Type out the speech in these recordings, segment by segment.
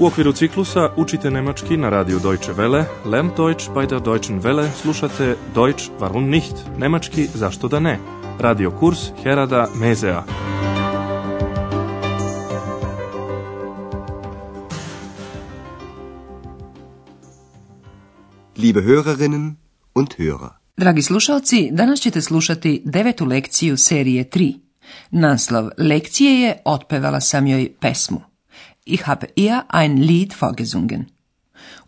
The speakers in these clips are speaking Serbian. U okviru ciklusa učite nemački na radiju Deutsche Welle, Lern Deutsch bei der Deutschen Welle, slušate Deutsch warum nicht, nemački zašto da ne, radio kurs Herada Mezea. Liebe Hörerinnen und Hörer. Dragi slušalci, danas ćete slušati devetu lekciju serije 3. Naslov lekcije je Otpevala sam joj pesmu. Ich habe ihr ein Lied vorgesungen.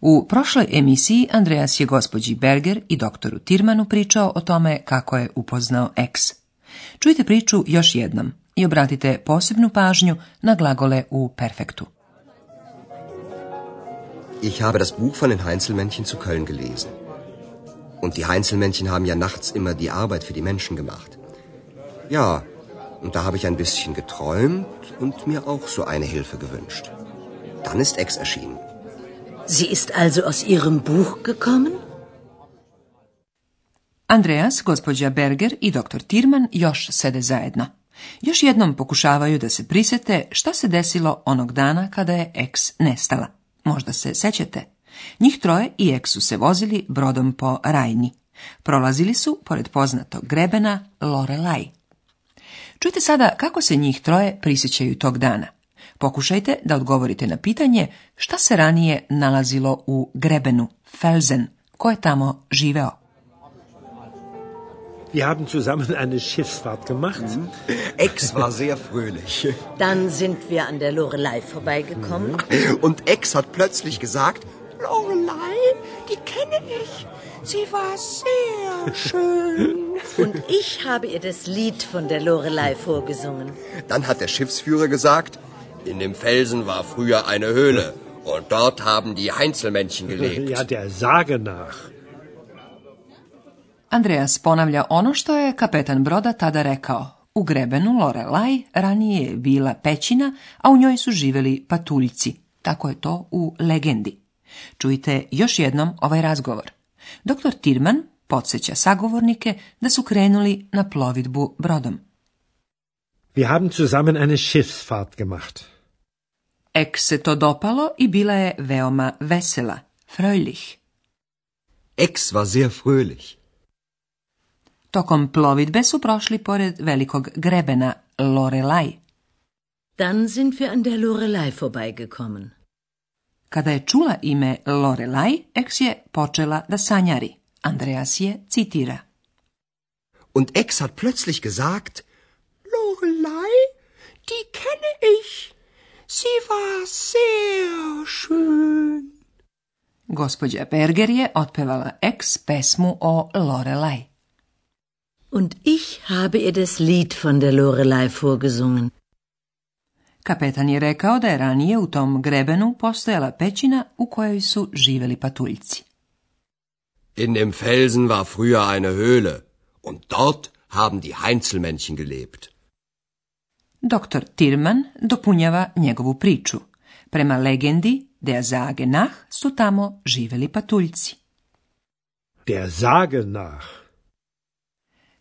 U prošloj emisiji Andreas je gospođi Berger i doktoru Tirmanu pričao o tome kako je upoznao ex. Čujte priču još jednom i obratite posebnu pažnju na glagole u perfektu. Ich habe das Buch von den Heinzelmännchen zu Köln gelesen. Und die Heinzelmännchen haben ja nachts immer die Arbeit für die Menschen gemacht. Ja, und da habe ich ein bisschen geträumt und mir auch so eine Hilfe gewünscht. Dann ist erschienen. Sie ist also aus ihrem Buch gekommen? Andreas, gospođa Berger i dr. Tirman još sede zajedno. Još jednom pokušavaju da se prisete šta se desilo onog dana kada je Ex nestala. Možda se sećete. Njih troje i Ex su se vozili brodom po Rajni. Prolazili su pored poznatog grebena Lorelai. Čujte sada kako se njih troje prisjećaju tog dana. Pokušajte da odgovorite na pitanje šta se ranije nalazilo u grebenu, Felsen, ko je tamo živeo. Wir haben zusammen eine Schiffsfahrt gemacht. Mhm. Ex war sehr fröhlich. Dann sind wir an der Lorelei vorbeigekommen. Mhm. Und Ex hat plötzlich gesagt, Lorelei, die kenne ich. Sie war sehr schön. Und ich habe ihr das Lied von der Lorelei vorgesungen. Dann hat der Schiffsführer gesagt, in dem Felsen war früher eine Höhle und dort haben die Heinzelmännchen gelebt. Ja, der Sage nach. Andreas ponavlja ono što je kapetan broda tada rekao. U grebenu Lorelaj ranije je bila pećina, a u njoj su živeli patuljci. Tako je to u legendi. Čujte još jednom ovaj razgovor. Doktor Tirman podsjeća sagovornike da su krenuli na plovidbu brodom. Wir haben zusammen eine Schiffsfahrt gemacht. Ek se to dopalo i bila je veoma vesela, fröhlich. Ex war sehr fröhlich. Tokom plovidbe su prošli pored velikog grebena Lorelei. Dann sind wir an der Lorelei vorbeigekommen. Kada je čula ime Lorelai, Ex je počela da sanjari. Andreas je citira. Und Ex hat plötzlich gesagt, Lorelei, die kenne ich. Sie war sehr schön. Gospođa Berger je otpevala Ex pesmu o Lorelei. Und ich habe ihr das Lied von der Lorelei vorgesungen. Kapetan je rekao da je ranije u tom grebenu postojala pećina u kojoj su živeli patuljci. In dem Felsen war früher eine Höhle und dort haben die Heinzelmännchen gelebt. Doktor Tirman dopunjava njegovu priču. Prema legendi der Sage nach su tamo živeli patuljci. Der Sage nach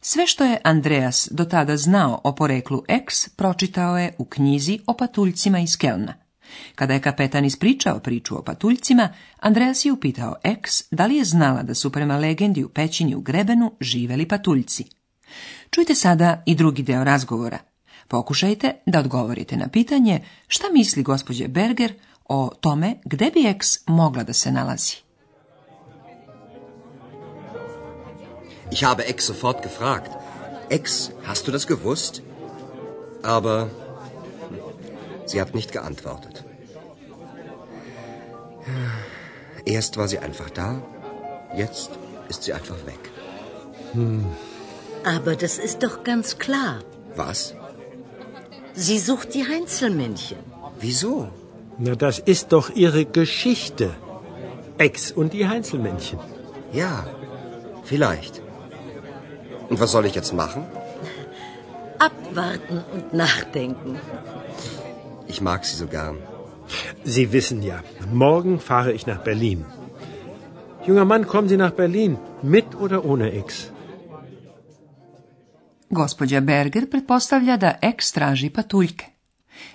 Sve što je Andreas do tada znao o poreklu X pročitao je u knjizi o patuljcima iz Kelna. Kada je kapetan ispričao priču o patuljcima, Andreas je upitao X da li je znala da su prema legendi u pećini u Grebenu živeli patuljci. Čujte sada i drugi deo razgovora. Pokušajte da odgovorite na pitanje šta misli gospođe Berger o tome gde bi X mogla da se nalazi. Ich habe Ex sofort gefragt. Ex, hast du das gewusst? Aber sie hat nicht geantwortet. Erst war sie einfach da, jetzt ist sie einfach weg. Hm. Aber das ist doch ganz klar. Was? Sie sucht die Heinzelmännchen. Wieso? Na, das ist doch ihre Geschichte. Ex und die Heinzelmännchen. Ja, vielleicht. Und was soll ich jetzt machen? Abwarten und nachdenken. Ich mag Sie so gern. Sie wissen ja, morgen fahre ich nach Berlin. Junger Mann, kommen Sie nach Berlin, mit oder ohne X? Gospođa Berger pretpostavlja da X traži patuljke.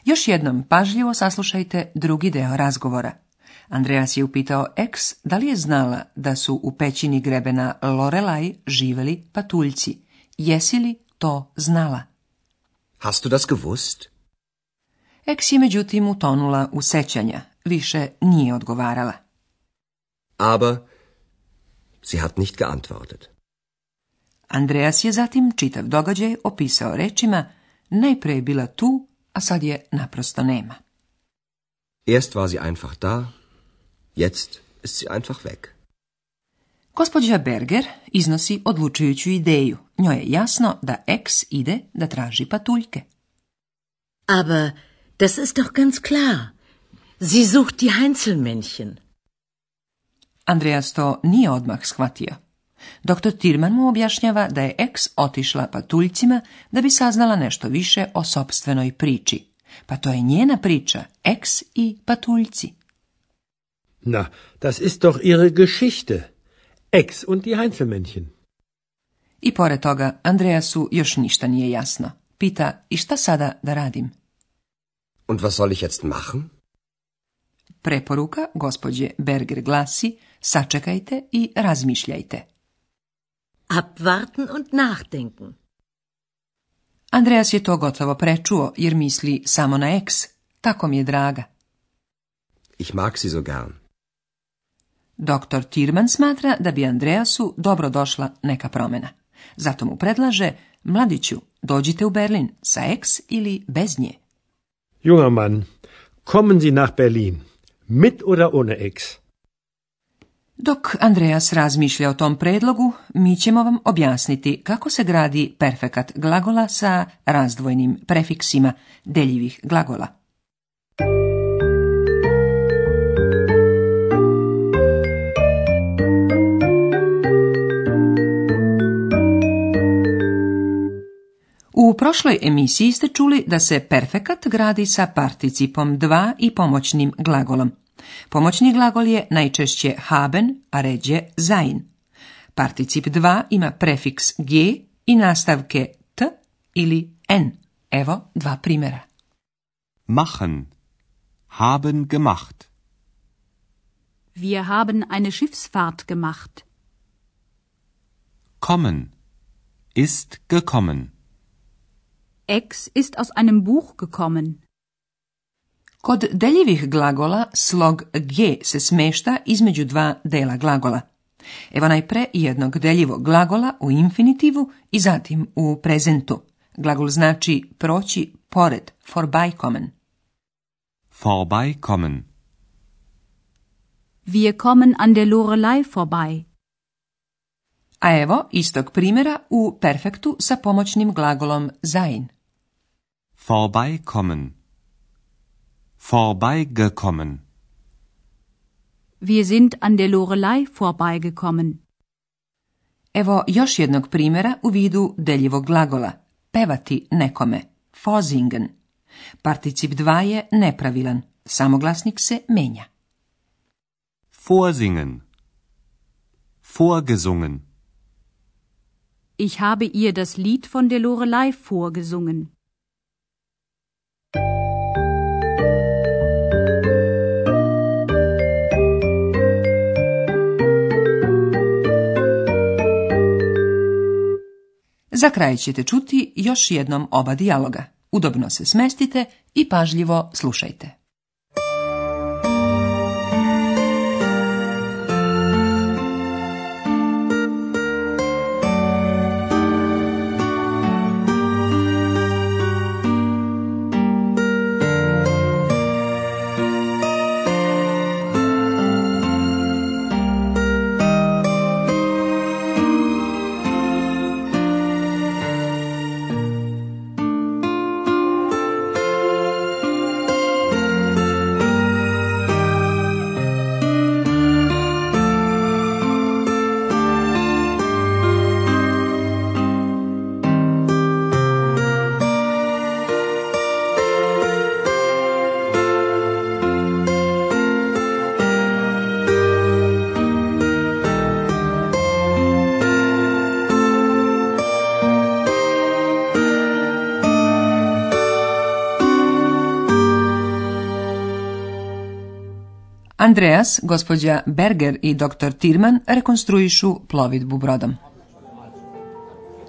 Još jednom pažljivo saslušajte drugi deo razgovora. Andreas je upitao Eks da li je znala da su u pećini grebena Lorelaj živeli patuljci. Jesi li to znala? Hast du das gewusst? Eks je međutim utonula u sećanja, više nije odgovarala. Aber sie hat nicht geantwortet. Andreas je zatim čitav događaj opisao rečima najpre je bila tu, a sad je naprosto nema. Erst war sie einfach da, Jetzt ist sie einfach weg. Gospođa Berger iznosi odlučujuću ideju. Njoj je jasno da eks ide da traži patuljke. Aber das ist doch ganz klar. Sie sucht die Heinzelmännchen. Andreas to nije odmah shvatio. Doktor Tirman mu objašnjava da je eks otišla patuljcima da bi saznala nešto više o sobstvenoj priči. Pa to je njena priča, eks i patuljci. Na, das ist doch ihre Geschichte. Ex und die Heinzelmännchen. I pored toga, su još ništa nije jasno. Pita, i šta sada da radim? Und was soll ich jetzt machen? Preporuka gospođe Berger glasi, sačekajte i razmišljajte. Abwarten und nachdenken. Andreas je to gotovo prečuo, jer misli samo na ex. Tako mi je draga. Ich mag sie so gern. Doktor Tirman smatra da bi Andreasu dobro došla neka promjena. Zato mu predlaže, mladiću, dođite u Berlin sa ex ili bez nje. Junger man, kommen Sie nach Berlin, mit oder ohne ex. Dok Andreas razmišlja o tom predlogu, mi ćemo vam objasniti kako se gradi perfekat glagola sa razdvojnim prefiksima deljivih glagola. U prošloj emisiji ste čuli da se perfekat gradi sa participom dva i pomoćnim glagolom. Pomoćni glagol je najčešće haben, a ređe sein. Particip dva ima prefiks g i nastavke t ili n. Evo dva primjera. Machen. Haben gemacht. Wir haben eine Schiffsfahrt gemacht. Kommen. Ist gekommen. X ist aus einem Buch gekommen. Kod deljivih glagola slog g se smešta između dva dela glagola. Evo najpre jednog deljivog glagola u infinitivu i zatim u prezentu. Glagol znači proći pored, vorbeikommen. Vorbeikommen. Wir kommen an der Lorelei vorbei. A evo istog primjera u perfektu sa pomoćnim glagolom sein. Vorbeikommen. Vorbeigekommen. Wir sind an der Lorelei vorbeigekommen. Evo još jednog primjera u vidu deljivog glagola. Pevati nekome. Vorsingen. Particip 2 je nepravilan. Samoglasnik se menja. Vorsingen. Vorgesungen. Ich habe ihr das Lied von der Lorelei vorgesungen. Za kraj ćete čuti još jednom oba dijaloga. Udobno se smestite i pažljivo slušajte. Andreas, gospođa Berger i dr. Tirman rekonstruišu plovidbu brodom.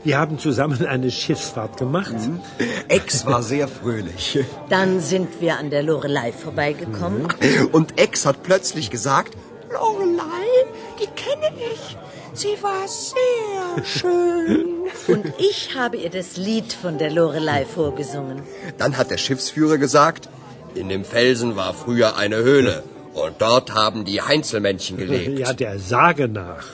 Wir haben zusammen eine Schiffsfahrt gemacht. Mhm. Ex war sehr fröhlich. Dann sind wir an der Lorelei vorbeigekommen. Mhm. Und Ex hat plötzlich gesagt, Lorelei, die kenne ich. Sie war sehr schön. Und ich habe ihr das Lied von der Lorelei vorgesungen. Dann hat der Schiffsführer gesagt, in dem Felsen war früher eine Höhle. Und dort haben die Heinzelmännchen gelebt. Ja, der Sage nach.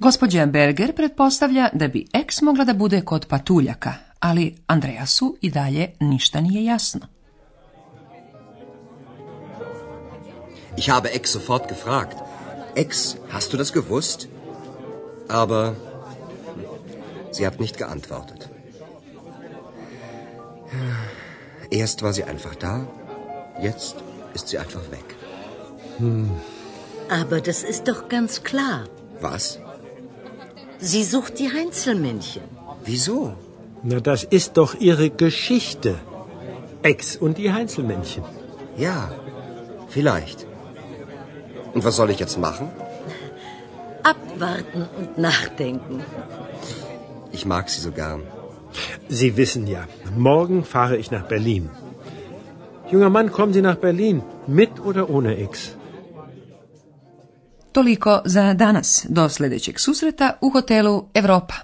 Gospodja Berger pretpostavlja da bi X mogla da bude kod patuljaka, ali Andreasu i dalje ništa nije jasno. Ich habe Ex sofort gefragt. Ex, hast du das gewusst? Aber sie hat nicht geantwortet. Erst war sie einfach da, Jetzt ist sie einfach weg. Hm. Aber das ist doch ganz klar. Was? Sie sucht die Heinzelmännchen. Wieso? Na, das ist doch ihre Geschichte. Ex und die Heinzelmännchen. Ja, vielleicht. Und was soll ich jetzt machen? Abwarten und nachdenken. Ich mag sie so gern. Sie wissen ja, morgen fahre ich nach Berlin. Junger Mann, kommen Sie nach Berlin, mit oder ohne X? Toliko za danas. Do sljedećeg susreta u hotelu Europa.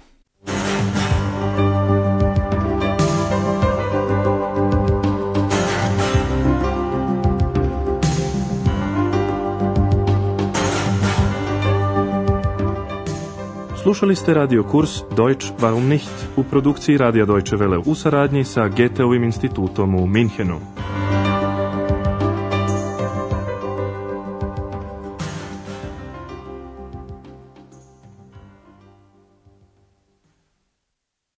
Slušali ste radio kurs Deutsch warum nicht u produkciji Radija Deutsche Welle u saradnji sa Goetheovim institutom u Minhenu.